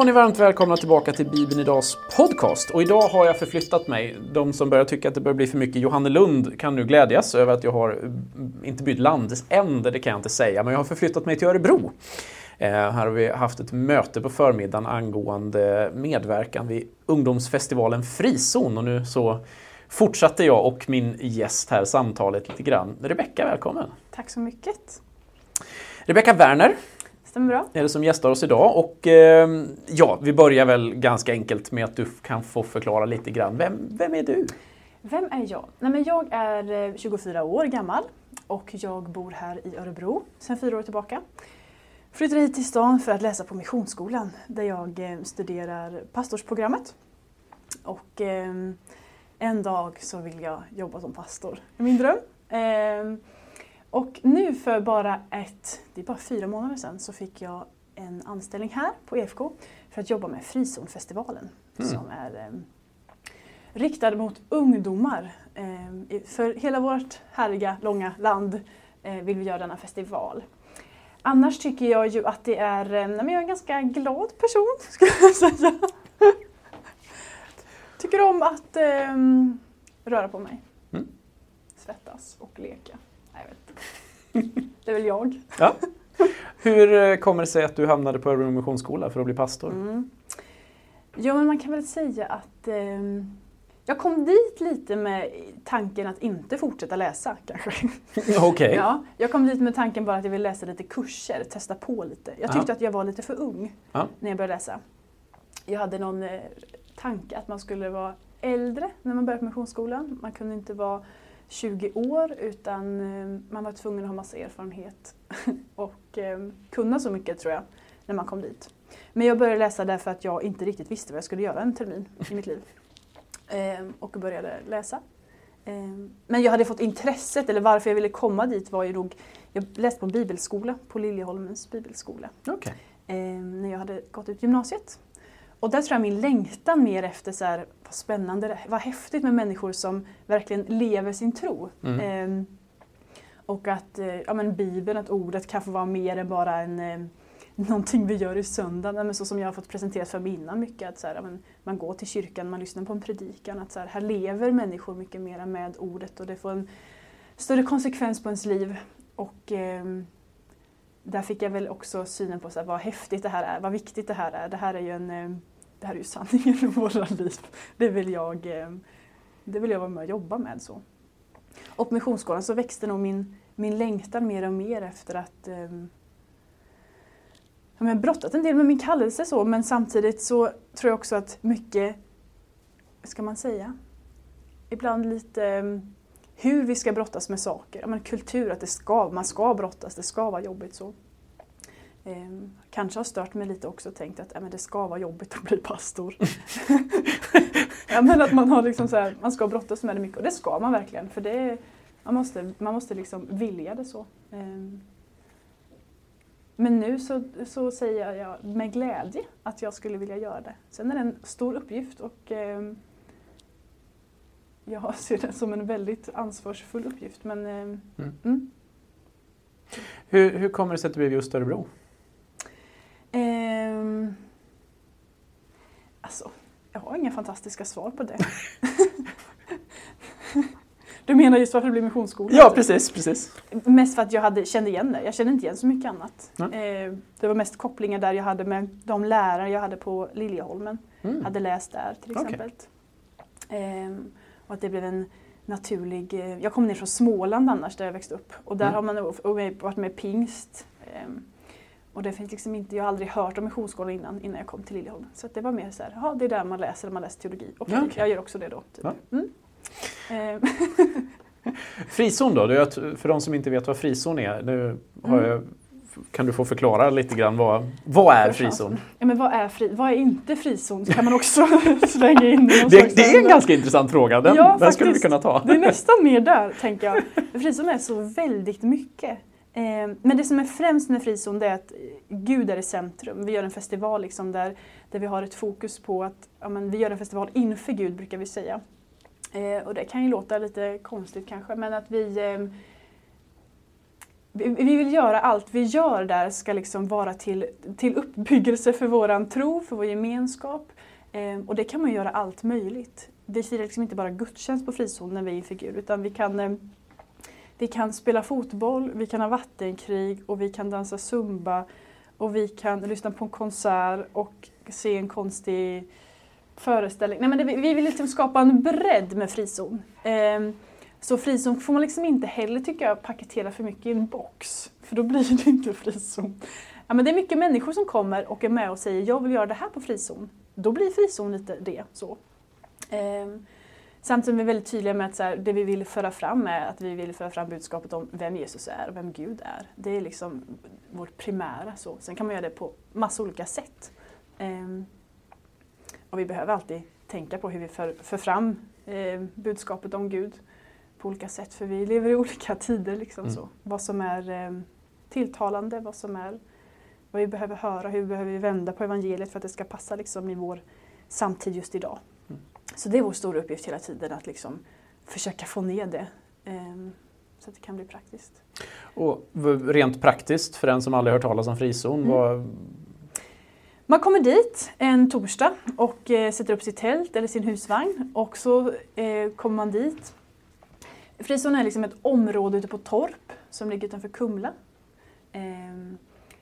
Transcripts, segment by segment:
Var ni varmt välkomna tillbaka till Bibeln Idags podcast. Och idag har jag förflyttat mig. De som börjar tycka att det börjar bli för mycket Johannelund kan nu glädjas över att jag har eh, inte bytt landände, det kan jag inte säga, men jag har förflyttat mig till Örebro. Eh, här har vi haft ett möte på förmiddagen angående medverkan vid ungdomsfestivalen Frizon och nu så fortsatte jag och min gäst här samtalet lite grann. Rebecka, välkommen! Tack så mycket! Rebecka Werner Stämmer bra. är det som gästar oss idag. Och eh, ja, vi börjar väl ganska enkelt med att du kan få förklara lite grann. Vem, vem är du? Vem är jag? Nej, men jag är eh, 24 år gammal och jag bor här i Örebro sedan fyra år tillbaka. Flyttade hit till stan för att läsa på Missionsskolan där jag eh, studerar pastorsprogrammet. Och eh, en dag så vill jag jobba som pastor. Det är min dröm. Eh, och nu för bara ett, det är bara fyra månader sedan, så fick jag en anställning här på EFK för att jobba med Frizonfestivalen Mm. som är eh, riktad mot ungdomar. Eh, för hela vårt härliga, långa land eh, vill vi göra denna festival. Annars tycker jag ju att det är, nej, men jag är en ganska glad person skulle jag säga. Tycker om att eh, röra på mig. Mm. Svettas och leka. Nej, jag vet inte. Det är väl jag. Ja. Hur eh, kommer det sig att du hamnade på Örebro Missionsskola för att bli pastor? Mm. Ja, men man kan väl säga att ehm, jag kom dit lite med tanken att inte fortsätta läsa kanske. Okej. Ja, jag kom dit med tanken bara att jag ville läsa lite kurser, testa på lite. Jag tyckte Ja. att jag var lite för ung Ja. när jag började läsa. Jag hade någon eh, tanke att man skulle vara äldre när man började på missionsskolan. Man kunde inte vara 20 år utan eh, man var tvungen att ha massa erfarenhet och eh, kunna så mycket tror jag när man kom dit. Men jag började läsa därför att jag inte riktigt visste vad jag skulle göra en termin i mitt liv. Eh, och började läsa. Eh, Men jag hade fått intresset, eller varför jag ville komma dit var ju nog, jag läste på en bibelskola, på Liljeholmens bibelskola, Okej. eh, när jag hade gått ut gymnasiet. Och där tror jag min längtan mer efter så här, vad spännande, vad häftigt med människor som verkligen lever sin tro. Mm. Eh, och att eh, ja, men Bibeln, att ordet kan få vara mer än bara en, eh, någonting vi gör i söndagen. Men så som jag har fått presenterat för mig innan mycket. Att så här, ja, men man går till kyrkan, man lyssnar på en predikan. Att så här, här lever människor mycket mer med ordet och det får en större konsekvens på ens liv. Och ehm, där fick jag väl också synen på så här, vad häftigt det här är, vad viktigt det här är. Det här är ju, en, eh, det här är ju sanningen i våra liv. Det vill jag, eh, det vill jag vara med och jobba med. så. Och på Missionsskolan så växte nog min, min längtan mer och mer efter att eh, jag har brottat en del med min kallelse så men samtidigt så tror jag också att mycket, vad ska man säga, ibland lite eh, hur vi ska brottas med saker. Ja, men kultur, att det ska, man ska brottas, det ska vara jobbigt så. Ehm, kanske har stört mig lite också och tänkt att ja, men det ska vara jobbigt att bli pastor. ja, men att man, har liksom så här, man ska brottas med det mycket och det ska man verkligen för det är, man måste, man måste liksom vilja det så. Ehm, men nu så, så säger jag med glädje att jag skulle vilja göra det. Sen är det en stor uppgift och ehm, jag ser det som en väldigt ansvarsfull uppgift. Men, ehm, Mm. mm. Hur, hur kommer det sig att det blev just Örebro? Ehm, alltså, jag har inga fantastiska svar på det. du menar just varför det blev missionsskola? Ja, precis, precis. Mest för att jag hade, kände igen det. Jag kände inte igen så mycket annat. Nej. Eh, det var mest kopplingar där jag hade med de lärare jag hade på Liljeholmen. Mm. Hade läst där till exempel. Ehm, och att det blev en naturlig... Eh, jag kom ner från Småland annars där jag växte upp. Och där Mm. har man varit med pingst. Och det finns liksom inte, jag har aldrig hört om missionsskolan innan, innan jag kom till Liljeholmen. Så det var mer så här, ja det är där man läser, man läser teologi. Okej, Ja, okej. jag gör också det då. Typ. Mm. Ehm, Frizon då? För de som inte vet vad frizon är, nu har Mm. jag, kan du få förklara lite grann vad, vad är frizon? Ja, men vad är, fri, vad är inte frizon? kan man också slänga in. Det, det är en ganska intressant fråga, den, Ja, den skulle vi faktiskt. kunna ta. Det är nästan mer där, tänker jag. Frizon är så väldigt mycket. Eh, men det som är främst med frizon det är att Gud är i centrum. Vi gör en festival liksom där, där vi har ett fokus på att ja, men vi gör en festival inför Gud, brukar vi säga. Eh, och det kan ju låta lite konstigt kanske, men att vi eh, vi, vi vill göra allt vi gör där ska liksom vara till, till uppbyggelse för våran tro, för vår gemenskap. Eh, och det kan man göra allt möjligt. Vi firar liksom inte bara gudstjänst på frizon när vi är inför Gud utan vi kan, eh, vi kan spela fotboll, vi kan ha vattenkrig och vi kan dansa zumba och vi kan lyssna på en konsert och se en konstig föreställning. Nej, men det, vi vill liksom skapa en bredd med frizon. Ehm, så frizon får man liksom inte heller, tycker jag, paketera för mycket i en box. För då blir det inte frizon. Ja, men det är mycket människor som kommer och är med och säger jag vill göra det här på frizon. Då blir frizon lite det. så. Ehm, samtidigt är vi väldigt tydliga med att så här, det vi vill föra fram är att vi vill föra fram budskapet om vem Jesus är och vem Gud är. Det är liksom vårt primära. Så. Sen kan man göra det på massa olika sätt. Eh, och vi behöver alltid tänka på hur vi för, för fram eh, budskapet om Gud på olika sätt för vi lever i olika tider. Liksom, mm. så. Vad som är eh, tilltalande, vad som är vad vi behöver höra, hur behöver vi vända på evangeliet för att det ska passa liksom, i vår samtid just idag. Så det är vår stora uppgift hela tiden att liksom, försöka få ner det eh, så att det kan bli praktiskt. Och rent praktiskt för den som aldrig hört talas om frizon, mm. vad, man kommer dit en torsdag och eh, sätter upp sitt tält eller sin husvagn och så eh, kommer man dit. Frizon är liksom ett område ute på Torp som ligger utanför Kumla. Eh,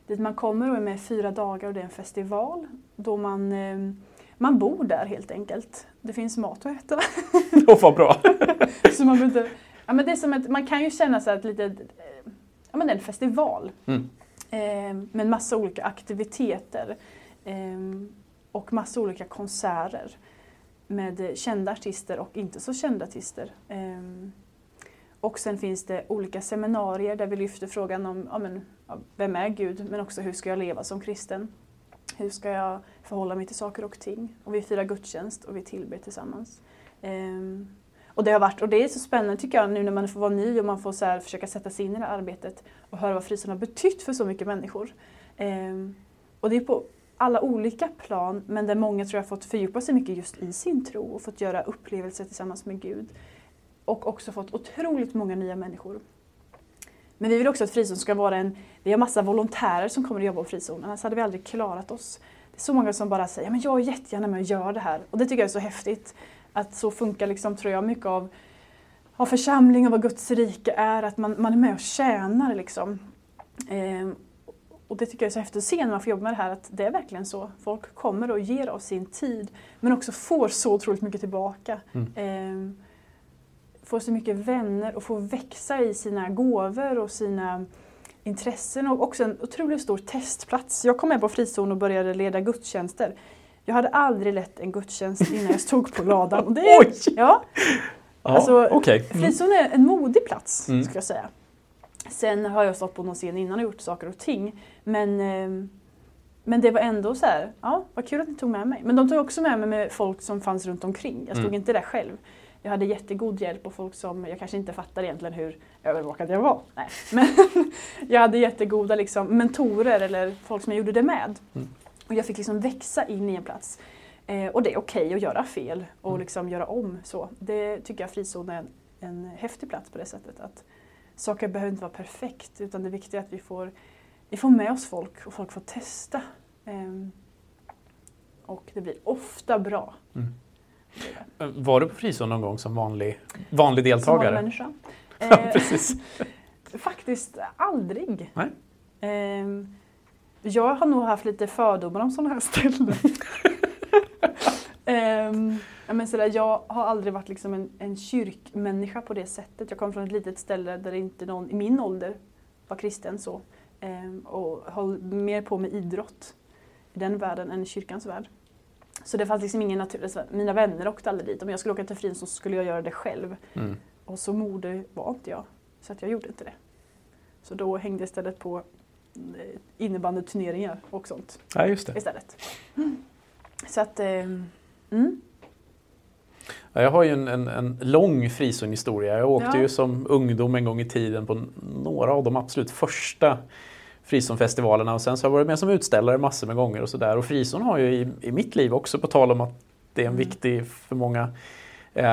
dit man kommer och är med fyra dagar och det är en festival då man, eh, man bor där helt enkelt. Det finns mat att äta. Åh vad bra! så man, inte, ja, men det är som ett, man kan ju känna sig att lite, eh, ja men en festival. Mm. Eh, med massa olika aktiviteter. Ehm, och massa olika konserter med kända artister och inte så kända artister. Ehm, och sen finns det olika seminarier där vi lyfter frågan om ja, men, vem är Gud, men också hur ska jag leva som kristen? Hur ska jag förhålla mig till saker och ting? Och vi firar gudstjänst och vi tillber tillsammans. Um, och det har varit, och det är så spännande tycker jag nu när man får vara ny och man får så här, försöka sätta sig in i det här arbetet och höra vad frisen har betytt för så mycket människor. Um, och det är på alla olika plan men där många tror jag fått fördjupa sig mycket just i sin tro och fått göra upplevelser tillsammans med Gud. Och också fått otroligt många nya människor. Men vi vill också att frizon ska vara en... Vi har massa volontärer som kommer att jobba på frizon, annars hade vi aldrig klarat oss. Det är så många som bara säger men jag är jättegärna med och gör det här. Och det tycker jag är så häftigt. Att så funkar liksom, tror jag, mycket av, av församling och vad Guds rike är, att man, man är med och tjänar. Liksom. Ehm, och det tycker jag är så häftigt att se när man får jobba med det här, att det är verkligen så. Folk kommer och ger av sin tid, men också får så otroligt mycket tillbaka. Mm. Eh, får så mycket vänner och får växa i sina gåvor och sina intressen och också en otroligt stor testplats. Jag kom med på frizon och började leda gudstjänster. Jag hade aldrig lett en gudstjänst innan jag stod på ladan. Och det, Oj! Ja, alltså, okay. mm. Frizon är en modig plats, mm. ska jag säga. Sen har jag stått på någon scen innan och gjort saker och ting. Men, ehm, men det var ändå så här, ja vad kul att ni tog med mig. Men de tog också med mig med folk som fanns runt omkring. Jag stod mm. inte där själv. Jag hade jättegod hjälp och folk som, jag kanske inte fattar egentligen hur övervakad jag var. Nej. Men jag hade jättegoda liksom, mentorer eller folk som jag gjorde det med. Mm. Och jag fick liksom växa in i en plats. Eh, och det är okej okay att göra fel och mm. liksom göra om. så. Det tycker jag frizon är en, en häftig plats på det sättet. Att saker behöver inte vara perfekt utan det viktiga är att vi får, vi får med oss folk och folk får testa. Um, och det blir ofta bra. Mm. Var du på frizon någon gång som vanlig, vanlig deltagare? Som vanlig människa? ja, eh, precis. Faktiskt aldrig. Nej. Um, jag har nog haft lite fördomar om sådana här ställen. um, men sådär, jag har aldrig varit liksom en, en kyrkmänniska på det sättet. Jag kommer från ett litet ställe där inte någon i min ålder var kristen så. Ehm, och höll mer på med idrott i den världen än i kyrkans värld. Så det fanns liksom ingen naturlig... Mina vänner åkte aldrig dit. Om jag skulle åka till Frin så skulle jag göra det själv. Mm. Och så modig var inte jag. Så att jag gjorde inte det. Så då hängde jag istället på eh, innebandyturneringar och sånt. Ja, just det. Istället. Mm. Så att... Eh, mm. Jag har ju en, en, en lång frizonhistoria. Jag åkte ja. ju som ungdom en gång i tiden på några av de absolut första frizonfestivalerna och sen så har jag varit med som utställare massor med gånger och sådär. Och frizon har ju i, i mitt liv också, på tal om att det är en mm. viktig för många. Eh,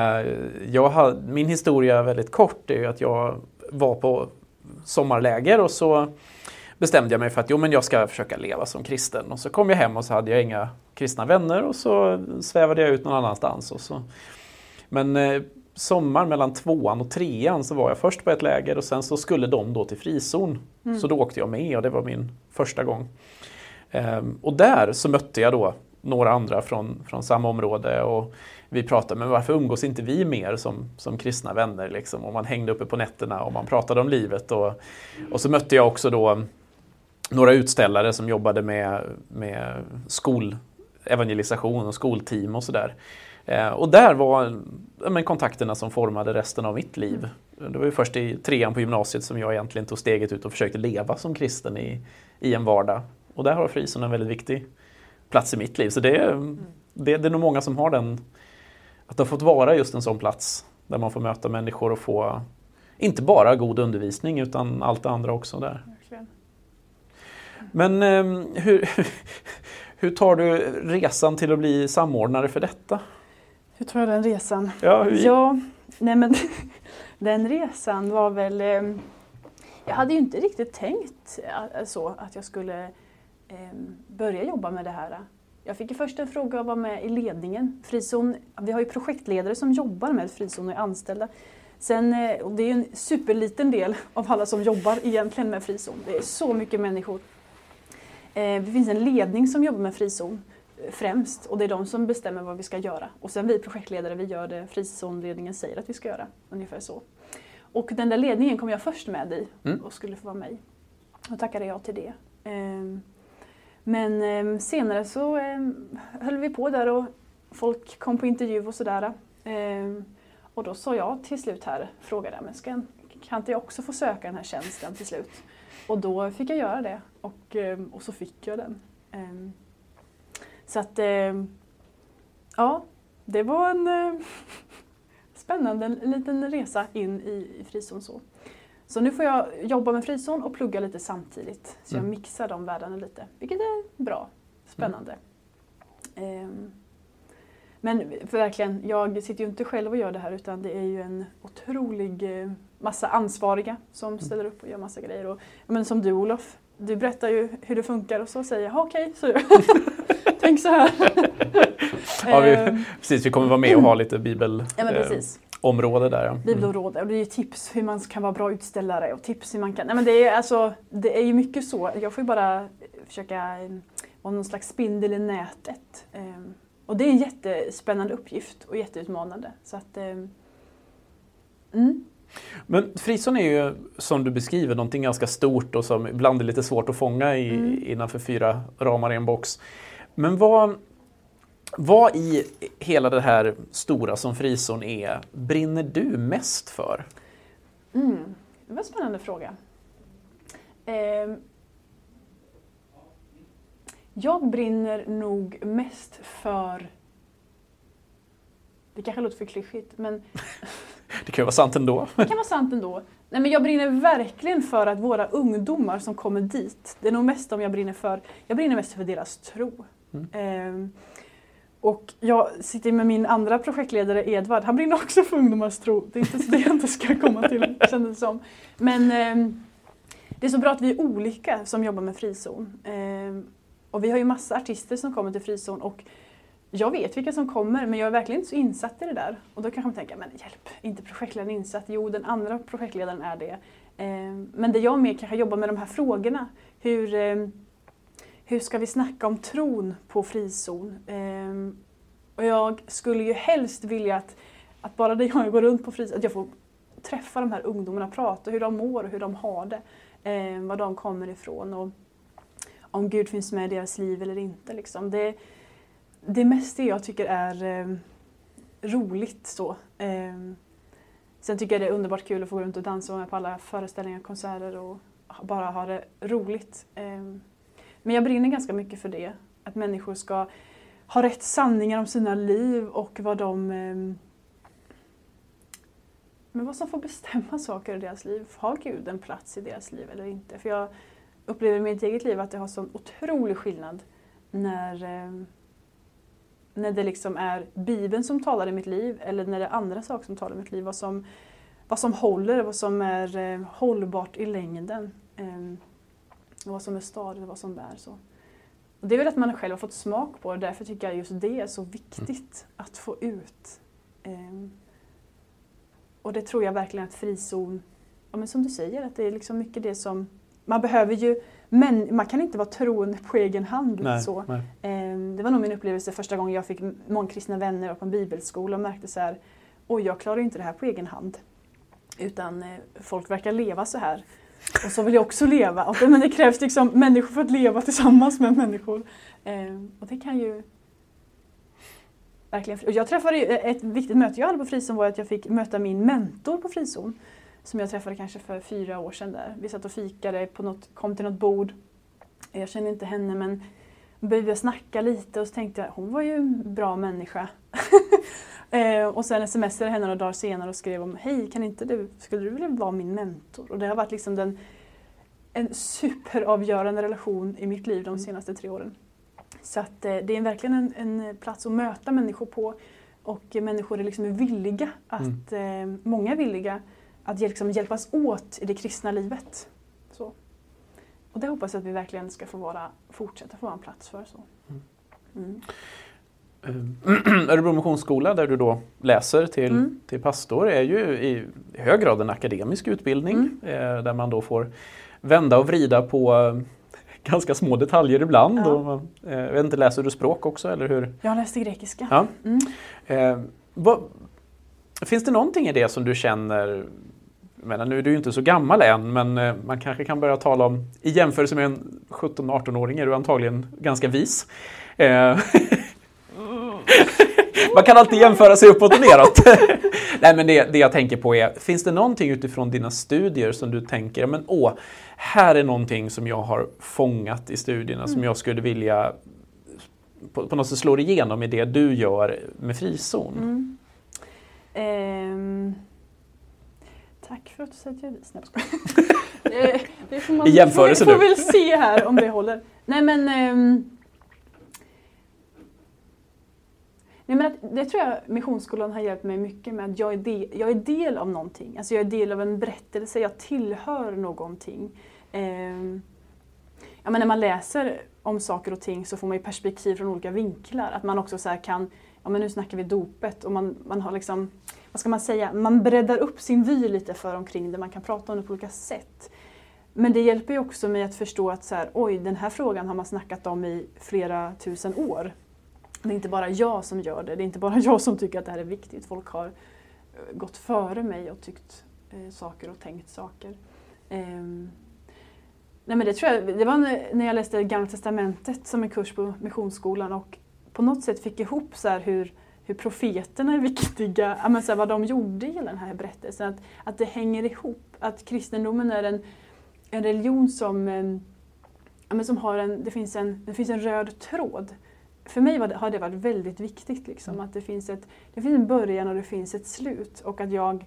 jag har, min historia väldigt kort är ju att jag var på sommarläger och så bestämde jag mig för att jo, men jag ska försöka leva som kristen. Och så kom jag hem och så hade jag inga kristna vänner och så svävade jag ut någon annanstans. Och så. Men eh, sommar mellan tvåan och trean så var jag först på ett läger och sen så skulle de då till frizon. Mm. Så då åkte jag med och det var min första gång. Ehm, och där så mötte jag då några andra från, från samma område och vi pratade, men varför umgås inte vi mer som, som kristna vänner? Liksom? Och man hängde uppe på nätterna och man pratade om livet. Och, och så mötte jag också då några utställare som jobbade med, med skolevangelisation och skolteam och sådär. Eh, och där var men, kontakterna som formade resten av mitt liv. Det var ju först i trean på gymnasiet som jag egentligen tog steget ut och försökte leva som kristen i, i en vardag. Och där har frison en väldigt viktig plats i mitt liv. Så det, är, det, det är nog många som har den, att det har fått vara just en sån plats där man får möta människor och få inte bara god undervisning utan allt det andra också där. Men eh, hur, hur tar du resan till att bli samordnare för detta? Hur tar jag den resan? Ja, hur ja nej men den resan var väl... Eh, jag hade ju inte riktigt tänkt eh, så att jag skulle eh, börja jobba med det här. Jag fick ju först en fråga att vara med i ledningen. Frizon, vi har ju projektledare som jobbar med frizon och är anställda. Sen, eh, och det är ju en superliten del av alla som jobbar egentligen med frizon. Det är så mycket människor Eh, det finns en ledning som jobbar med frizon främst och det är de som bestämmer vad vi ska göra. Och sen vi projektledare, vi gör det frizonledningen säger att vi ska göra. Ungefär så. Och den där ledningen kom jag först med i mm. och skulle få vara med Och tackade ja till det. Ehm, men ehm, senare så ehm, höll vi på där och folk kom på intervju och sådär. Och då sa jag till slut här, frågade men ska, kan inte jag också få söka den här tjänsten till slut? Och då fick jag göra det och, och så fick jag den. Ehm, så att, ehm, ja, det var en eh, spännande en liten resa in i, frizon. Så. så nu får jag jobba med frizon och plugga lite samtidigt. Så jag mm. mixar de världarna lite, vilket är bra, spännande. Mm. Men för verkligen, jag sitter ju inte själv och gör det här utan det är ju en otrolig eh, massa ansvariga som mm. ställer upp och gör massa grejer. Och, men som du Olof, du berättar ju hur det funkar och så säger jag okej, okay, så tänk så här. ja, vi, ehm. precis, vi kommer vara med och ha lite bibelområde ja, där. Ja. Mm. Bibelområde och det är ju tips hur man kan vara bra utställare och tips hur man kan... Nej, men det, är, alltså, det är ju mycket så. Jag får ju bara försöka eh, vara någon slags spindel i nätet. Ehm, och det är en jättespännande uppgift och jätteutmanande. Så att, ehm, mm. Men frizon är ju som du beskriver någonting ganska stort och som ibland är lite svårt att fånga i, mm. innanför fyra ramar i en box. Men vad, vad i hela det här stora som frizon är brinner du mest för? Mm. Det var en spännande fråga. Eh, jag brinner nog mest för det kanske låter för klyschigt men Det kan ju vara sant ändå. Det kan vara sant ändå. Nej, men jag brinner verkligen för att våra ungdomar som kommer dit, det är nog mest de jag brinner för. Jag brinner mest för deras tro. Mm. Och jag sitter med min andra projektledare Edvard, han brinner också för ungdomars tro. Det är inte det jag inte ska komma till, kändes det som. Men ehm, det är så bra att vi är olika som jobbar med frizon. Ehm, och vi har ju massa artister som kommer till frizon och jag vet vilka som kommer men jag är verkligen inte så insatt i det där. Och då kanske man tänker, men hjälp, inte projektledaren insatt? Jo, den andra projektledaren är det. Ehm, men det jag mer kanske jobbar med de här frågorna. Hur, ehm, hur ska vi snacka om tron på frizon? Ehm, och jag skulle ju helst vilja att, att bara det jag går runt på frizon, att jag får träffa de här ungdomarna, prata hur de mår och hur de har det. Ehm, var de kommer ifrån och om Gud finns med i deras liv eller inte. Liksom. Det, det är mest det jag tycker är eh, roligt. så. Eh, sen tycker jag det är underbart kul att få gå runt och dansa och vara med på alla föreställningar, konserter och bara ha det roligt. Ehm. Men jag brinner ganska mycket för det. Att människor ska ha rätt sanningar om sina liv och vad de ehm, men vad som får bestämma saker i deras liv. Har Gud en plats i deras liv eller inte? För jag upplever i mitt eget liv att det har sån otrolig skillnad när ehm, när det liksom är Bibeln som talar i mitt liv eller när det är andra saker som talar i mitt liv. Vad som, vad som håller, vad som är eh, hållbart i längden. Ehm, Eh, vad som är stadigt och vad som bär. Så. Och det är väl att man själv har fått smak på det, därför tycker jag just det är så viktigt mm. att få ut. Eh, och det tror jag verkligen att frizon, ja, men som du säger, att det är liksom mycket det som man behöver ju, men man kan inte vara troende på egen hand. Nej, så. Nej. Ehm, det var nog min upplevelse första gången jag fick mångkristna vänner på en bibelskola och märkte så här, oj jag klarar inte det här på egen hand. Utan eh, folk verkar leva så här. Och så vill jag också leva. Och, men det krävs liksom människor för att leva tillsammans med människor. Eh, och det kan ju verkligen... Och jag träffade, eh, ett viktigt möte jag hade på Frizon var att jag fick möta min mentor på Frizon som jag träffade kanske för fyra år sedan där. Vi satt och fikade, på något, kom till något bord. Jag kände inte henne men började snacka lite och så tänkte jag hon var ju en bra människa. eh, och sen smsade henne några dagar senare och skrev om Hej, kan inte du, skulle du vilja vara min mentor? Och det har varit liksom den, en superavgörande relation i mitt liv de mm. senaste tre åren. Så att, eh, det är verkligen en, en, plats att möta människor på och människor är liksom villiga att, mm. många är villiga att liksom hjälpas åt i det kristna livet. Så. Och det hoppas jag att vi verkligen ska få vara, fortsätta få vara en plats för. Så. Mm. Mm. Örebro Missionsskola där du då läser till, mm. till pastor är ju i hög grad en akademisk utbildning mm. eh, där man då får vända och vrida på eh, ganska små detaljer ibland. Ja. Och eh, jag vet inte, läser du språk också eller hur? Jag läste grekiska. Ja. Mm. Eh, vad, finns det någonting i det som du känner menar, nu är du ju inte så gammal än, men eh, man kanske kan börja tala om, i jämförelse med en 17-18-åring är du antagligen ganska vis. Eh, man kan alltid jämföra sig uppåt och neråt. Nej, men det, det jag tänker på är, finns det någonting utifrån dina studier som du tänker, men åh, här är någonting som jag har fångat i studierna mm. som jag skulle vilja på, på något sätt slå igenom i det du gör med frizon? Mm. Um. Tack för att du säger att jag är vis. Nej, det, det får man, I jämförelse får, får väl se här om det håller. Nej men, um, nej, men att, det tror jag Missionsskolan har hjälpt mig mycket med. Att jag är, del, jag är del av någonting. Alltså jag är del av en berättelse, jag tillhör någonting. Eh, ja, men när man läser om saker och ting så får man ju perspektiv från olika vinklar. Att man också så kan, ja men nu snackar vi dopet och man, man har liksom vad ska man säga, man breddar upp sin vy lite för omkring det, man kan prata om det på olika sätt. Men det hjälper ju också mig att förstå att så här, oj, den här frågan har man snackat om i flera tusen år. Det är inte bara jag som gör det, det är inte bara jag som tycker att det här är viktigt. Folk har eh, gått före mig och tyckt eh, saker och tänkt saker. Eh, nej men det tror jag, det var när jag läste Gamla Testamentet som en kurs på Missionsskolan och på något sätt fick ihop så hur hur profeterna är viktiga, men så här, vad de gjorde i den här berättelsen. Att, att det hänger ihop, att kristendomen är en, en religion som, ehm, ja, men som har en, det finns en, det finns en röd tråd. För mig det, har det varit väldigt viktigt, liksom, mm. att det finns, ett, det finns en början och det finns ett slut. Och att jag,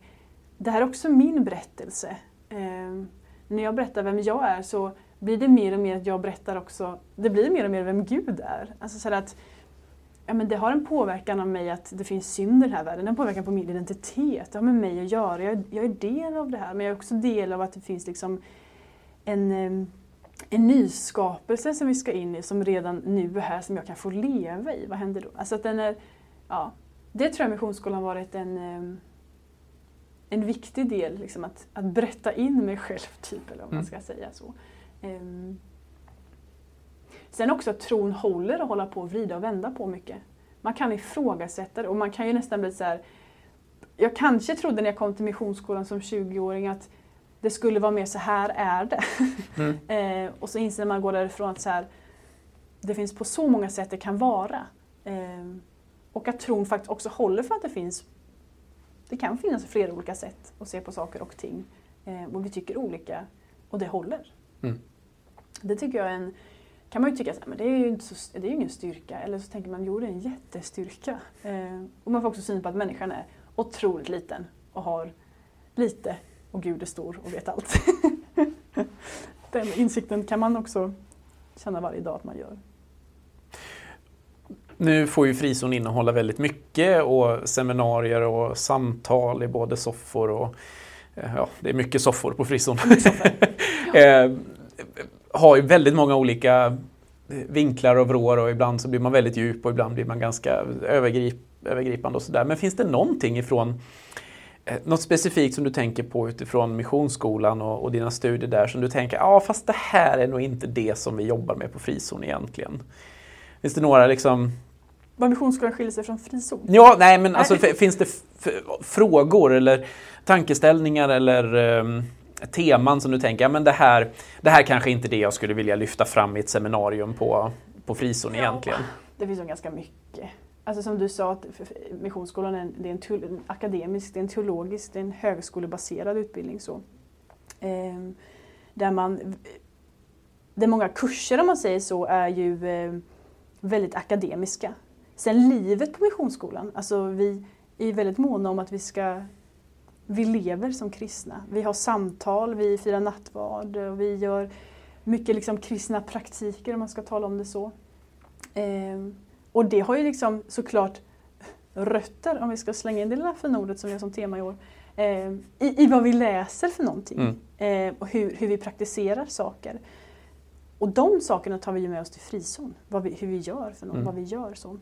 det här är också min berättelse. Eh, när jag berättar vem jag är så blir det mer och mer att jag berättar också, det blir mer och mer vem Gud är. Alltså så att ja, men det har en påverkan av mig att det finns synd i den här världen. Det har en påverkan på min identitet. Det har med mig att göra. Jag, jag är del av det här. Men jag är också del av att det finns liksom en, en nyskapelse som vi ska in i som redan nu är här, som jag kan få leva i. Vad händer då? Alltså att den är, ja, det tror jag Missionsskolan varit en, en viktig del, liksom att, att berätta in mig själv, typ, eller vad man mm. ska säga. så. Um, Sen också att tron håller och hålla på och vrida och vända på mycket. Man kan ifrågasätta det och man kan ju nästan bli så här, Jag kanske trodde när jag kom till Missionsskolan som 20-åring att det skulle vara mer så här är det. Mm. eh, och så inser man går därifrån att så här, det finns på så många sätt det kan vara. Eh, och att tron faktiskt också håller för att det finns det kan finnas flera olika sätt att se på saker och ting. Eh, och vi tycker olika och det håller. Mm. Det tycker jag en, kan man ju tycka att det är ju inte så, det är ingen styrka. Eller så tänker man jo det är en jättestyrka. Eh, och man får också syn på att människan är otroligt liten och har lite och Gud är stor och vet allt. Den insikten kan man också känna varje dag att man gör. Nu får ju frizon innehålla väldigt mycket och seminarier och samtal i både soffor och eh, ja, det är mycket soffor på frizon. Eh, har ju väldigt många olika vinklar och vrår och ibland så blir man väldigt djup och ibland blir man ganska övergrip, övergripande och sådär. Men finns det någonting ifrån eh, något specifikt som du tänker på utifrån Missionsskolan och, och dina studier där som du tänker, ja fast det här är nog inte det som vi jobbar med på frizon egentligen. Finns det några liksom Vad Missionsskolan skiljer sig från frizon? Ja, nej men alltså finns det frågor eller tankeställningar eller um, teman som du tänker, ja men det här, det här kanske inte är det jag skulle vilja lyfta fram i ett seminarium på, på frizon ja, egentligen? Det finns nog ganska mycket. Alltså som du sa, att Missionsskolan är en, det är en, en akademisk, det är en teologisk, det är en högskolebaserad utbildning. Så. Eh, där man, där många kurser om man säger så är ju eh, väldigt akademiska. Sen livet på Missionsskolan, alltså vi är väldigt måna om att vi ska vi lever som kristna. Vi har samtal, vi firar nattvard och vi gör mycket liksom kristna praktiker om man ska tala om det så. Eh, och det har ju liksom såklart rötter, om vi ska slänga in det lilla fina ordet som vi har som tema i år, eh, i, i vad vi läser för någonting mm. eh, och hur, hur vi praktiserar saker. Och de sakerna tar vi med oss till frizon, vad vi, hur vi gör för något, mm. vad vi gör så.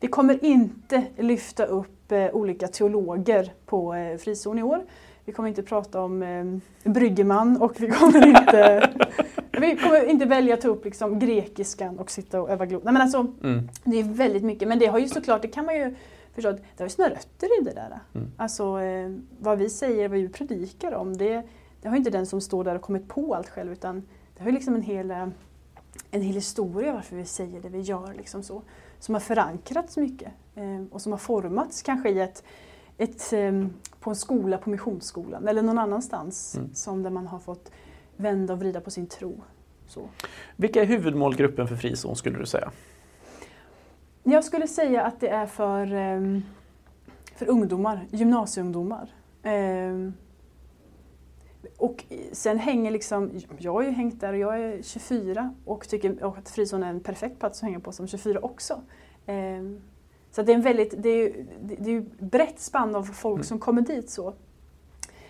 Vi kommer inte lyfta upp eh, olika teologer på eh, frizon i år. Vi kommer inte prata om eh, Bryggeman och vi kommer inte, vi kommer inte välja att ta upp liksom, grekiskan och sitta och öva glot. Nej, men alltså, mm. Det är väldigt mycket, men det har ju såklart, det kan man ju förstå, det har ju sina rötter i det där. Mm. Alltså eh, vad vi säger, vad vi predikar om, det, det har inte den som står där och kommit på allt själv utan det har ju liksom en hel, eh, en hel historia varför vi säger det vi gör. Liksom så som har förankrats mycket eh, och som har formats kanske i ett, ett, på en skola, på Missionsskolan eller någon annanstans mm. som där man har fått vända och vrida på sin tro. Så. Vilka är huvudmålgruppen för frizon skulle du säga? Jag skulle säga att det är för, eh, för ungdomar, gymnasieungdomar. Och sen hänger liksom, jag har ju hängt där och jag är 24 och tycker att frizon är en perfekt plats att hänga på som 24 också. Ehm, så det är en väldigt, det är, det är brett spann av folk mm. som kommer dit så.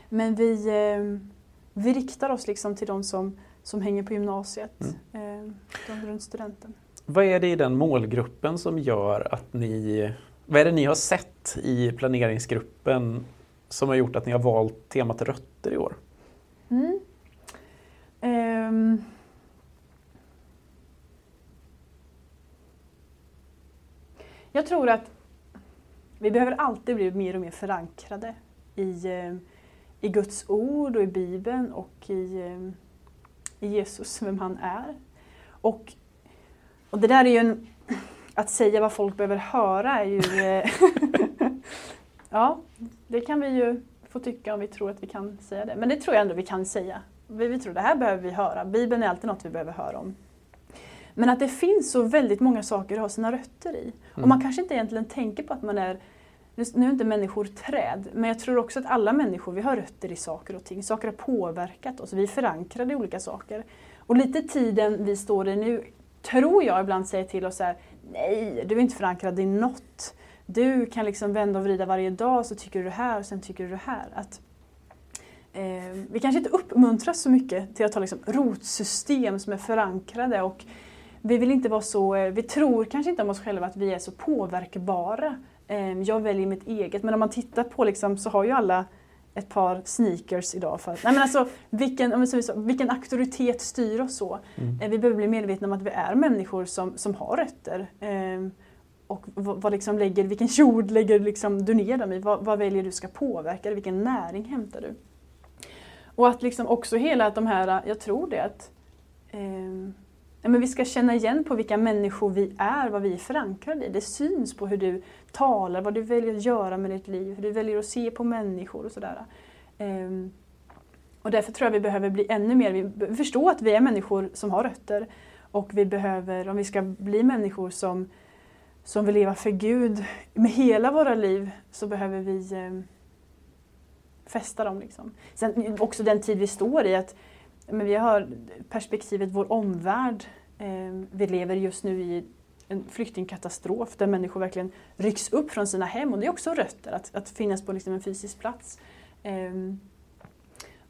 Men vi, ehm, vi riktar oss liksom till de som, som hänger på gymnasiet, mm. Ehm, de runt studenten. Vad är det i den målgruppen som gör att ni, vad är det ni har sett i planeringsgruppen som har gjort att ni har valt temat rötter i år? Mm. Um. Jag tror att vi behöver alltid bli mer och mer förankrade i, eh, i Guds ord och i Bibeln och i, eh, i Jesus, vem han är. Och, och det där är ju en... Att säga vad folk behöver höra är ju... Eh, ja, det kan vi ju få tycka om vi tror att vi kan säga det. Men det tror jag ändå vi kan säga. Vi, vi tror det här behöver vi höra. Bibeln är alltid något vi behöver höra om. Men att det finns så väldigt många saker att ha sina rötter i. Mm. Och man kanske inte egentligen tänker på att man är nu är inte människor träd, men jag tror också att alla människor vi har rötter i saker och ting. Saker har påverkat oss, vi är förankrade i olika saker. Och lite tiden vi står i nu tror jag ibland säger till oss så här, nej, du är inte förankrad i något du kan liksom vända och vrida varje dag så tycker du det här och sen tycker du det här. Att, eh, vi kanske inte uppmuntras så mycket till att ha liksom rotsystem som är förankrade och vi vill inte vara så, eh, vi tror kanske inte om oss själva att vi är så påverkbara. Eh, jag väljer mitt eget men om man tittar på liksom, så har ju alla ett par sneakers idag. För, nej men alltså, vilken, vilken auktoritet styr oss så? Mm. Eh, vi behöver bli medvetna om att vi är människor som, som har rötter. Eh, och vad, liksom lägger, vilken jord lägger liksom du ner dem i? Vad, vad väljer du ska påverka Vilken näring hämtar du? Och att liksom också hela de här, jag tror det att Nej, men vi ska känna igen på vilka människor vi är, vad vi är förankrade i. Det syns på hur du talar, vad du väljer att göra med ditt liv, hur du väljer att se på människor och sådär. Eh, och därför tror jag vi behöver bli ännu mer, vi förstå att vi är människor som har rötter och vi behöver, om vi ska bli människor som som vill leva för Gud med hela våra liv så behöver vi eh, fästa dem. Liksom. Sen också den tid vi står i, att men vi har perspektivet vår omvärld. Eh, vi lever just nu i en flyktingkatastrof där människor verkligen rycks upp från sina hem och det är också rötter, att, att finnas på liksom en fysisk plats. Eh,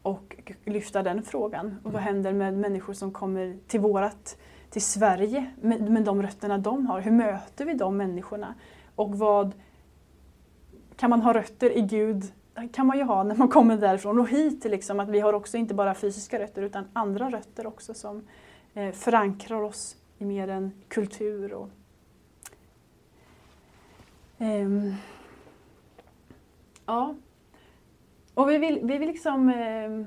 och lyfta den frågan. Och vad händer med människor som kommer till vårat, till Sverige med, med de rötterna de har? Hur möter vi de människorna? Och vad kan man ha rötter i Gud kan man ju ha när man kommer därifrån och hit. Liksom, att vi har också inte bara fysiska rötter utan andra rötter också som eh, förankrar oss i mer en kultur. Och, ehm, ja. Och vi vill, vi vill liksom eh,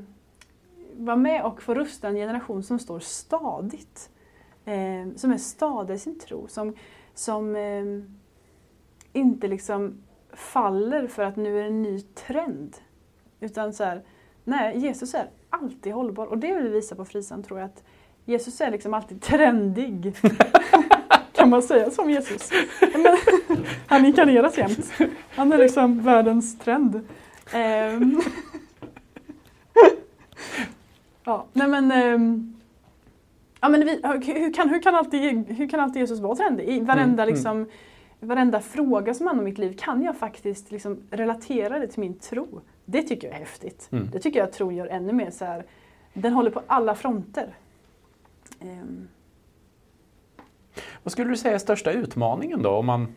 vara med och få rusta en generation som står stadigt. Eh, som är stadig i sin tro. Som, som eh, inte liksom faller för att nu är det en ny trend. Utan så här, nej, Jesus är alltid hållbar. Och det vill vi visa på Frisan tror jag. att Jesus är liksom alltid trendig. kan man säga som Jesus? Men, han inkarneras jämt. Han är liksom världens trend. Um, ja, nej men, um, ja, men vi, hur, kan, hur, kan alltid, hur kan alltid Jesus vara trendig? I varenda, mm, mm. Varenda fråga som handlar om mitt liv kan jag faktiskt liksom relatera det till min tro. Det tycker jag är häftigt. Mm. Det tycker jag att tro gör ännu mer så här, den håller på alla fronter. Um. Vad skulle du säga är största utmaningen då om man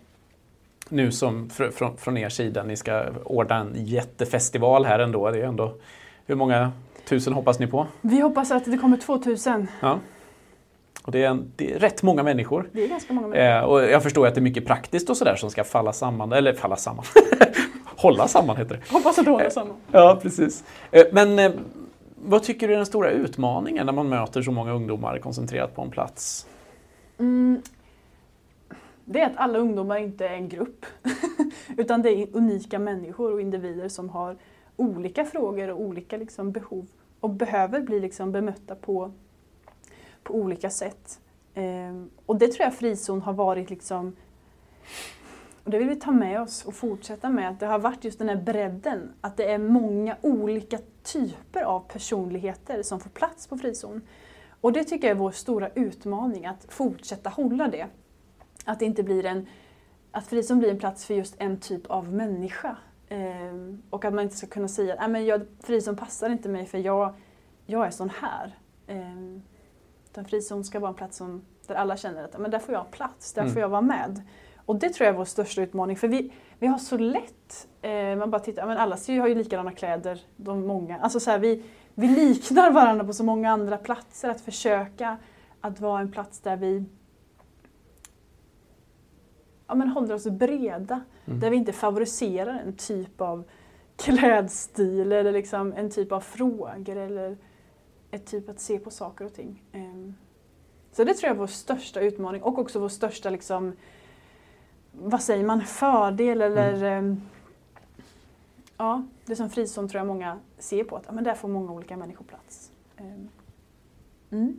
nu som fr från, från er sida, ni ska ordna en jättefestival här ändå. Det är ändå hur många tusen hoppas ni på? Vi hoppas att det kommer 2000. Ja. Och det, är en, det är rätt många människor. Det är ganska många människor. Eh, och jag förstår att det är mycket praktiskt och sådär som ska falla samman, eller falla samman. hålla samman heter det. Hoppas att det håller samman. Ja, precis. Eh, men eh, vad tycker du är den stora utmaningen när man möter så många ungdomar koncentrerat på en plats? Mm, det är att alla ungdomar inte är en grupp. Utan det är unika människor och individer som har olika frågor och olika liksom behov och behöver bli liksom bemötta på, på olika sätt. Ehm, och det tror jag frizon har varit liksom och det vill vi ta med oss och fortsätta med, att det har varit just den här bredden. Att det är många olika typer av personligheter som får plats på frizon. Och det tycker jag är vår stora utmaning, att fortsätta hålla det. Att det inte blir en, att frizon blir en plats för just en typ av människa. Eh, och att man inte ska kunna säga att jag, frizon passar inte mig för jag, jag är sån här. Eh, utan frizon ska vara en plats som, där alla känner att men där får jag plats, där mm. får jag vara med. Och det tror jag är vår största utmaning för vi, vi har så lätt, eh, man bara tittar, men alla har ju likadana kläder, de många. Alltså så här, vi, vi liknar varandra på så många andra platser, att försöka att vara en plats där vi ja, men håller oss breda. Mm. Där vi inte favoriserar en typ av klädstil eller liksom en typ av frågor eller ett typ att se på saker och ting. Um, så det tror jag är vår största utmaning och också vår största, liksom, vad säger man, fördel eller mm. um, ja, det som frizon tror jag många ser på att ja, men där får många olika människor plats. Um, mm.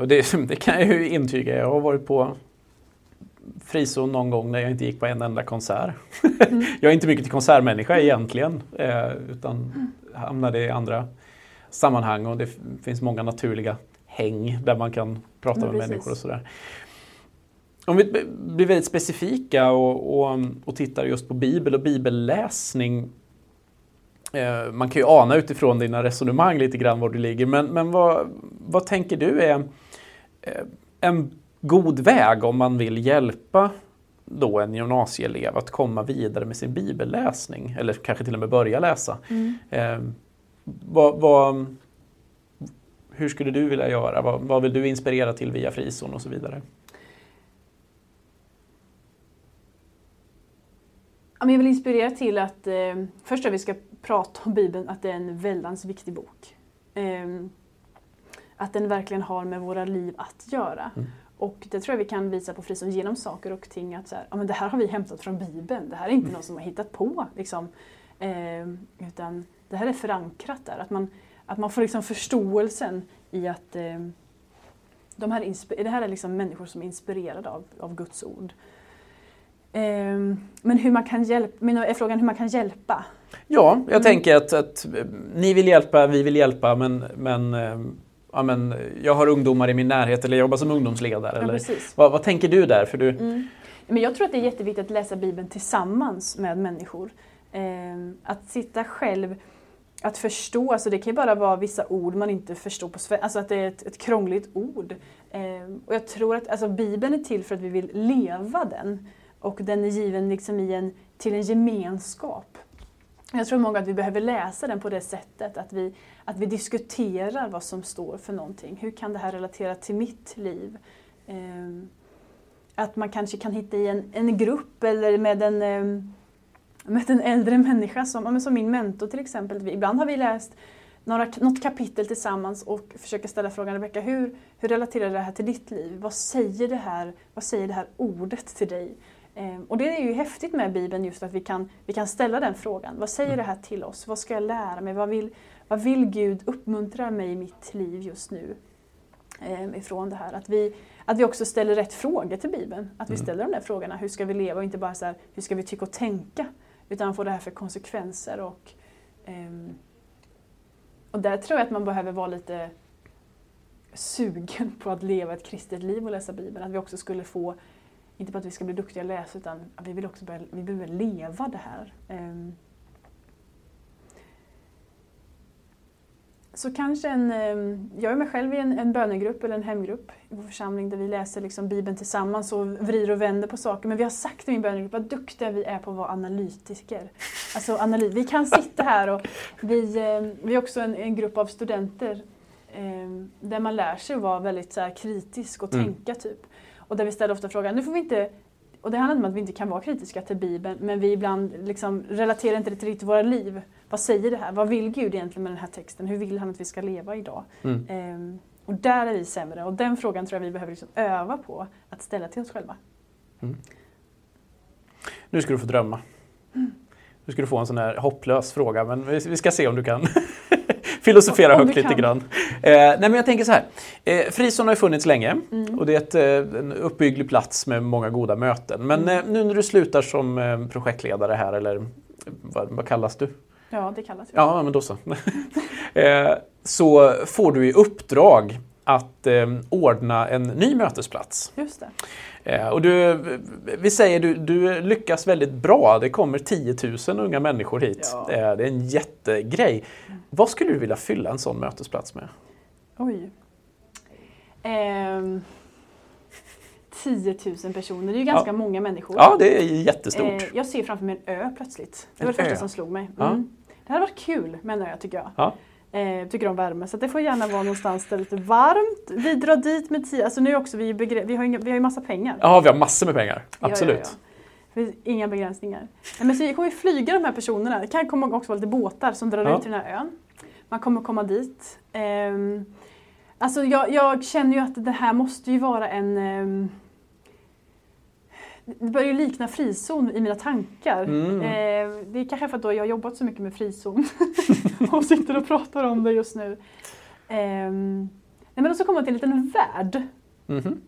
Och det, det, kan jag ju intyga. Jag har varit på frizon någon gång när jag inte gick på en enda konsert. Mm. jag är inte mycket till konsertmänniska egentligen eh, utan mm. Hamnade i andra sammanhang och det finns många naturliga häng där man kan prata med precis. människor och sådär. Om vi blir väldigt specifika och, och, och tittar just på Bibel och bibelläsning. Eh, man kan ju ana utifrån dina resonemang lite grann var du ligger, men, men vad, vad tänker du är eh, en god väg om man vill hjälpa då en gymnasieelev att komma vidare med sin bibelläsning eller kanske till och med börja läsa. Mm. Eh, vad, vad, hur skulle du vilja göra? Vad, vad, vill du inspirera till via frizon och så vidare? Jag vill inspirera till att eh, först att vi ska prata om Bibeln, att det är en väldans viktig bok. Eh, att den verkligen har med våra liv att göra. Mm. Och det tror jag vi kan visa på Frizon genom saker och ting att så här, ja, men det här har vi hämtat från Bibeln. Det här är inte mm. någon som har hittat på. Liksom. Eh, utan det här är förankrat där. Att man, att man får liksom förståelsen i att eh, de här det här är liksom människor som är inspirerade av, av Guds ord. Eh, men hur man kan hjälpa, är frågan hur man kan hjälpa? Ja, jag mm. tänker att, att, ni vill hjälpa, vi vill hjälpa men, men eh, ja, men, jag har ungdomar i min närhet eller jag jobbar som ungdomsledare. Ja, eller, vad, vad, tänker du där? För du... Mm. Men jag tror att det är jätteviktigt att läsa Bibeln tillsammans med människor. Eh, att sitta själv att förstå, alltså det kan ju bara vara vissa ord man inte förstår på svenska, alltså att det är ett, ett krångligt ord. Eh, och jag tror att alltså, Bibeln är till för att vi vill leva den. Och den är given liksom i en, till en gemenskap. Jag tror många att vi behöver läsa den på det sättet, att vi, att vi diskuterar vad som står för någonting. Hur kan det här relatera till mitt liv? Ehm, att man kanske kan hitta i en, en grupp eller med en, ehm, med en äldre människa, som, som min mentor till exempel. Ibland har vi läst några, något kapitel tillsammans och försöker ställa frågan Rebecka, hur, hur relaterar det här till ditt liv? Vad säger det här, vad säger det här ordet till dig? Eh, och det är ju häftigt med Bibeln just att vi kan, vi kan ställa den frågan. Vad säger det här till oss? Vad ska jag lära mig? Vad vill, vad vill Gud uppmuntra mig i mitt liv just nu? Eh, ifrån det här. Att vi, att vi också ställer rätt frågor till Bibeln. Att vi mm. ställer de där frågorna. Hur ska vi leva? Och inte bara så här, hur ska vi tycka och tänka? Utan vad får det här för konsekvenser? Och, um, och där tror jag att man behöver vara lite sugen på att leva ett kristet liv och läsa Bibeln. Att vi också skulle få, inte bara att vi ska bli duktiga att läsa, utan vi vill också börja, vi behöver leva det här. Um, Så kanske en, ehm, jag är mig själv i en, en bönegrupp eller en hemgrupp i vår församling där vi läser liksom Bibeln tillsammans och vrider och vänder på saker. Men vi har sagt i min bönegrupp vad duktiga vi är på att vara analytiker. Alltså analy vi kan sitta här och vi, ehm, vi är också en, en grupp av studenter ehm, där man lär sig att vara väldigt så här, kritisk och mm. tänka typ. Och där vi ställer ofta frågan, nu får vi inte och det handlar inte om att vi inte kan vara kritiska till Bibeln, men vi ibland liksom relaterar inte det till riktigt våra liv. Vad säger det här? Vad vill Gud egentligen med den här texten? Hur vill han att vi ska leva idag? Mm. Ehm, och där är vi sämre och den frågan tror jag vi behöver liksom öva på att ställa till oss själva. Mm. Nu ska du få drömma. Mm. Nu ska du få en sån här hopplös fråga, men vi ska se om du kan filosofera högt lite grann. Eh, nej men jag tänker så här. Eh, Frison har ju funnits länge mm. och det är ett, eh, en uppbygglig plats med många goda möten. Men mm. eh, nu när du slutar som eh, projektledare här, eller vad, vad kallas du? Ja, det kallas det. Ja, men då så. Eh, så får du i uppdrag att ordna en ny mötesplats. Just det. Eh, och du, vi säger du, du lyckas väldigt bra. Det kommer 10 000 unga människor hit. Ja. Eh, det är en jättegrej. Vad skulle du vilja fylla en sån mötesplats med? Oj. Eh, 10 000 personer, det är ju ganska ja. många människor. Ja, det är jättestort. Eh, jag ser framför mig en ö plötsligt. Det var en det första ö. som slog mig. Mm. Ja. Det hade varit kul med en ö tycker jag. Eh, tycker om värme, så det får gärna vara någonstans där det är lite varmt. Vi drar dit med tio, alltså nu också vi, vi har ju vi har massa pengar. Ja, vi har massor med pengar. Absolut. Ja, ja, ja. Inga begränsningar. Men så vi kommer flyga de här personerna. Det kan komma också vara lite båtar som drar ut till den här ön. Man kommer komma dit. Um, alltså jag, jag, känner ju att det här måste ju vara en um, det börjar ju likna frizon i mina tankar. Mm. Eh, det är kanske för att då jag har jobbat så mycket med frizon och sitter och pratar om det just nu. Eh, nej men då så kommer man till en liten värld. Mm.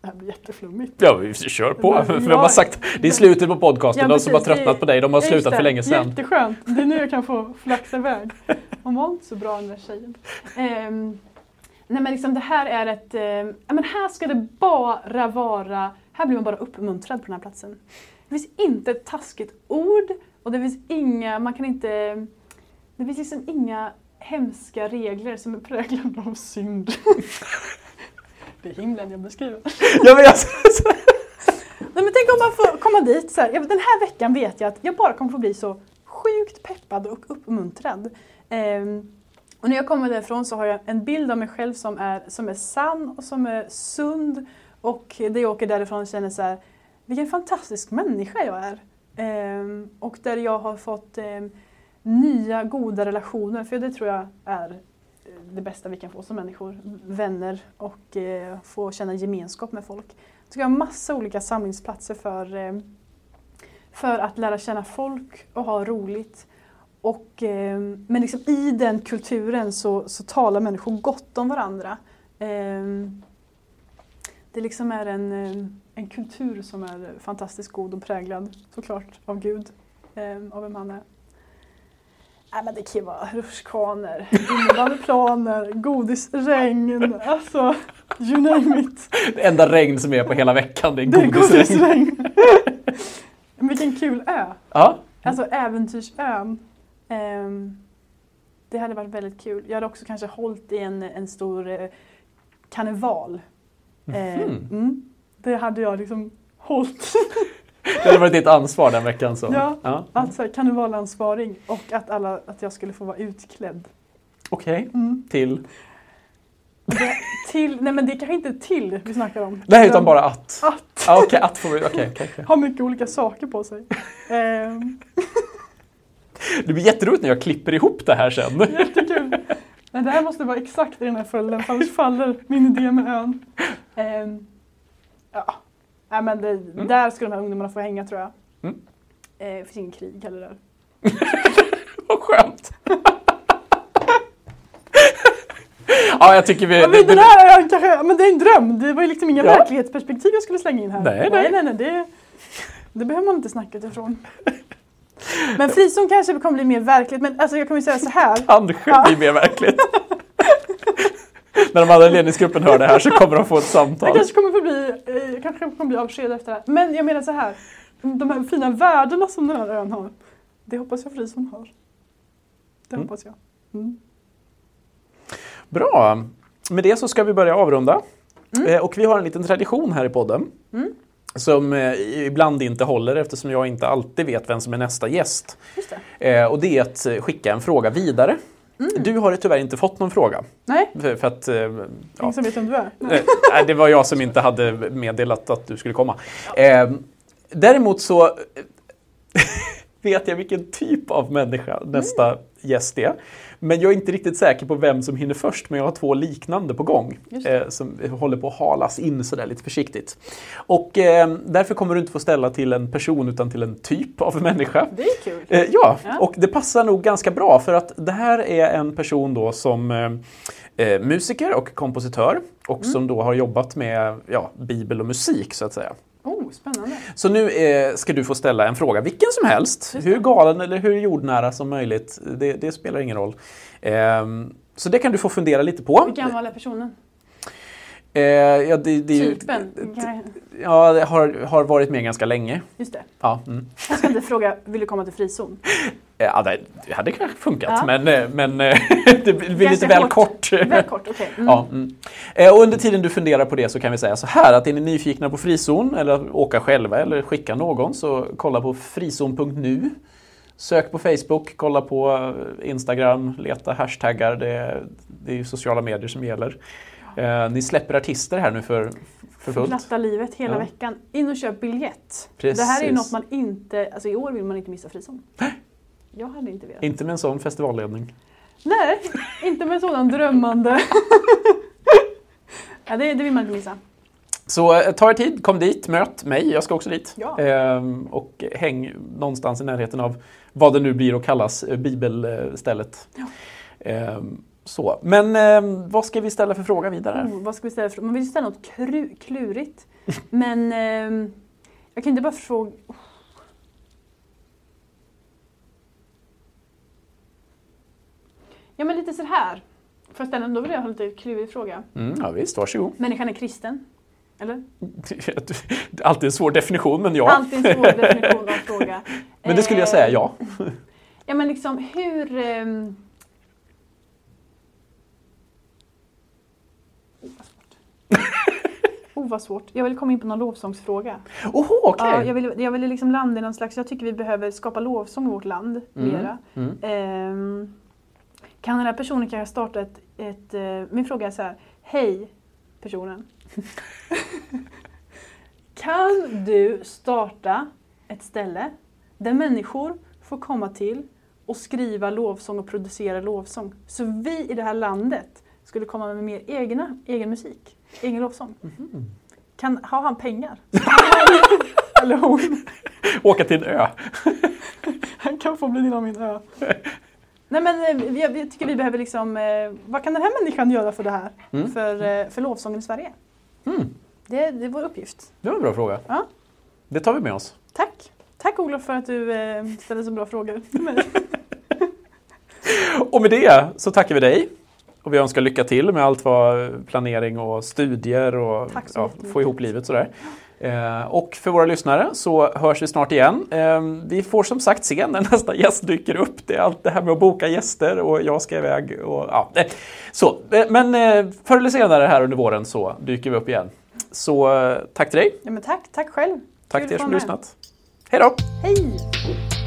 Det här blir jätteflummigt. Ja, vi kör på. Men, vi har sagt, det är slutet på podcasten. Ja, de som har tröttnat på dig, de har slutat för länge sedan. Jätteskönt. Det är nu jag kan få flaxa iväg. Hon var inte så bra den där tjejen. Eh, nej men liksom det här är ett... Eh, men här ska det bara vara här blir man bara uppmuntrad på den här platsen. Det finns inte ett taskigt ord och det finns inga, man kan inte, det finns liksom inga hemska regler som är präglade av synd. det är himlen jag beskriver. Ja, men alltså, Nej, men tänk om man får komma dit så här, den här veckan vet jag att jag bara kommer få bli så sjukt peppad och uppmuntrad. Um, och när jag kommer därifrån så har jag en bild av mig själv som är, som är sann och som är sund och där jag åker därifrån och känner så här, vilken fantastisk människa jag är. Ehm, och där jag har fått ehm, nya goda relationer, för det tror jag är eh, det bästa vi kan få som människor. Vänner och eh, få känna gemenskap med folk. Så jag har massa olika samlingsplatser för, eh, för att lära känna folk och ha roligt. Och, eh, men liksom i den kulturen så, så talar människor gott om varandra. Ehm, det liksom är en, eh, en kultur som är fantastiskt god och präglad såklart av Gud, eh, av vem han är. Nej, men det kan ju vara rutschkanor, innebandyplaner, godisregn, alltså you name it. Det enda regn som är på hela veckan det är godisregn. Det är godisregn. Vilken kul ö! Ja. Alltså äventyrsön. Um, Det hade varit väldigt kul. Jag hade också kanske hållit i en, en stor eh, karneval. Eh, Mhm. mm, det hade jag liksom hållit. Det hade varit ditt ansvar den veckan. Så. Ja. ja. Alltså karnevalansvarig och att, alla, att jag skulle få vara utklädd. Okej, Mm. till? Det, till, nej men det är kanske inte till vi snackar om. Nej, utan bara att. Att Ja, Okej, att får vi... Okej, okej, okej. ha mycket olika saker på sig. Ehm, Det blir jätteroligt när jag klipper ihop det här sen. jättekul. Men det här måste vara exakt i den här följden, för annars faller min idé med ön. Ehm, ja, nej, men det, där ska de här ungdomarna få hänga tror jag. Mm. Eh, det finns ingen krig heller där. Vad skönt! ja, jag tycker vi... Det- men det- här är kanske, men det är en dröm. Det var ju liksom inga Ja. verklighetsperspektiv jag skulle slänga in här. Nej, nej. nej, nej, det, det behöver man inte snacka utifrån. Men frizon kanske kommer bli mer verkligt. Men alltså jag kommer ju säga så här. kanske Ja. blir mer verkligt. När de andra i ledningsgruppen hör det här så kommer de få ett Jag samtal. kanske kommer få bli, eh, jag kanske kommer bli avskedad efter det här. Men jag menar så här. De här fina värdena som den här ön har. Det hoppas jag frizon har. Det Mm. hoppas jag. Mm. Bra! Med det så ska vi börja avrunda. Mm. Eh, Och vi har en liten tradition här i podden. Mm. Som eh, ibland inte håller eftersom jag inte alltid vet vem som är nästa gäst. Just det. Eh, Och det är att skicka en fråga vidare. Mm. Du har tyvärr inte fått någon fråga. Nej, För, för att, eh, ja. ingen som vet vem du är. Eh, Nej, det var jag som inte hade meddelat att du skulle komma. Eh, däremot så vet jag vilken typ av människa nästa gäst är. Men jag är inte riktigt säker på vem som hinner först, men jag har två liknande på gång. Eh, som håller på att halas in sådär lite försiktigt. Och eh, därför kommer du inte få ställa till en person utan till en typ av människa. Det är kul. Eh, ja, Ja. och det passar nog ganska bra för att det här är en person då som eh, eh, musiker och kompositör och Mm. som då har jobbat med ja, bibel och musik så att säga. Oh, spännande. Så nu eh, ska du få ställa en fråga, vilken som helst. Hur galen eller hur jordnära som möjligt. Det, det spelar ingen roll. Ehm, så det kan du få fundera lite på. Hur gammal är personen? Eh, ja, det, det, Typen? Ja, det har, har varit med ganska länge. Just det. Ja, mm. Jag ska inte fråga, vill du komma till frizon? ja det, hade kanske funkat, Ja. men, eh, men eh, det blir lite väl hårt. kort. Väl kort, okej. Mm. Ja, mm. Eh, Och under tiden du funderar på det så kan vi säga så här att är ni nyfikna på frizon eller åka själva eller skicka någon så kolla på frizon.nu. Sök på Facebook, kolla på Instagram, leta hashtaggar. Det är, det är ju sociala medier som gäller. Eh, ni släpper artister här nu för, för fullt. Glatta livet hela Ja. veckan. In och köp biljett. Precis. Det här är ju något man inte, alltså i år vill man inte missa frizon. Jag hade inte velat. Inte med en sån festivalledning. Nej, inte med sådan drömmande. ja, det, det vill man inte missa. Så eh, ta er tid, kom dit, möt mig, jag ska också dit. Ja. Ehm, och häng någonstans i närheten av vad det nu blir att kallas eh, bibelstället. Ja. Ehm, så. Men ehm, vad ska vi ställa för fråga vidare? Oh, vad ska vi ställa för Man vill ställa något kru, klurigt. Men ehm, jag kan inte bara fråga... Oh. Ja men lite så här. Får jag ställa, då vill jag ha en lite klurig fråga. Mm, ja, visst, varsågod. Människan är kristen? Eller? Alltid en svår definition, men ja. Alltid en svår definition av fråga. Men det skulle jag säga Eh, ja. Ja men liksom hur... ehm, Oh, vad svårt. Oh, vad svårt. Jag vill komma in på någon lovsångsfråga. Oho, okej. Ja, jag vill, jag vill liksom landa i någon slags... Jag tycker vi behöver skapa lovsång i vårt land Mm, mera. mm. Ehm, kan den här personen kanske starta ett... ett eh, min fråga är så här. Hej personen. kan du starta ett ställe där människor får komma till och skriva lovsång och producera lovsång. Så vi i det här landet skulle komma med mer egna, egen musik, egen lovsång. Mhm. Kan, har han pengar? Eller hon? Åka till en ö. Han kan få bli del av min ö. Nej men eh, jag, jag tycker vi behöver liksom, eh, vad kan den här människan göra för det här? Mm. För, eh, för lovsången i Sverige? Mm. Det, det är vår uppgift. Det var en bra fråga. Ja. Det tar vi med oss. Tack! Tack Olof för att du eh, ställer så bra frågor till mig. Och med det så tackar vi dig. Och vi önskar lycka till med allt vad planering och studier och ja, få ihop livet sådär. Eh, och för våra lyssnare så hörs vi snart igen. Eh, vi får som sagt se när nästa gäst dyker upp. Det är allt det här med att boka gäster och jag ska iväg. Och, ja, eh, så. Men förr eller senare här under våren så dyker vi upp igen. Så tack till dig. Ja, men tack, tack själv. Tack Kul till er som lyssnat. Hej då! Hej!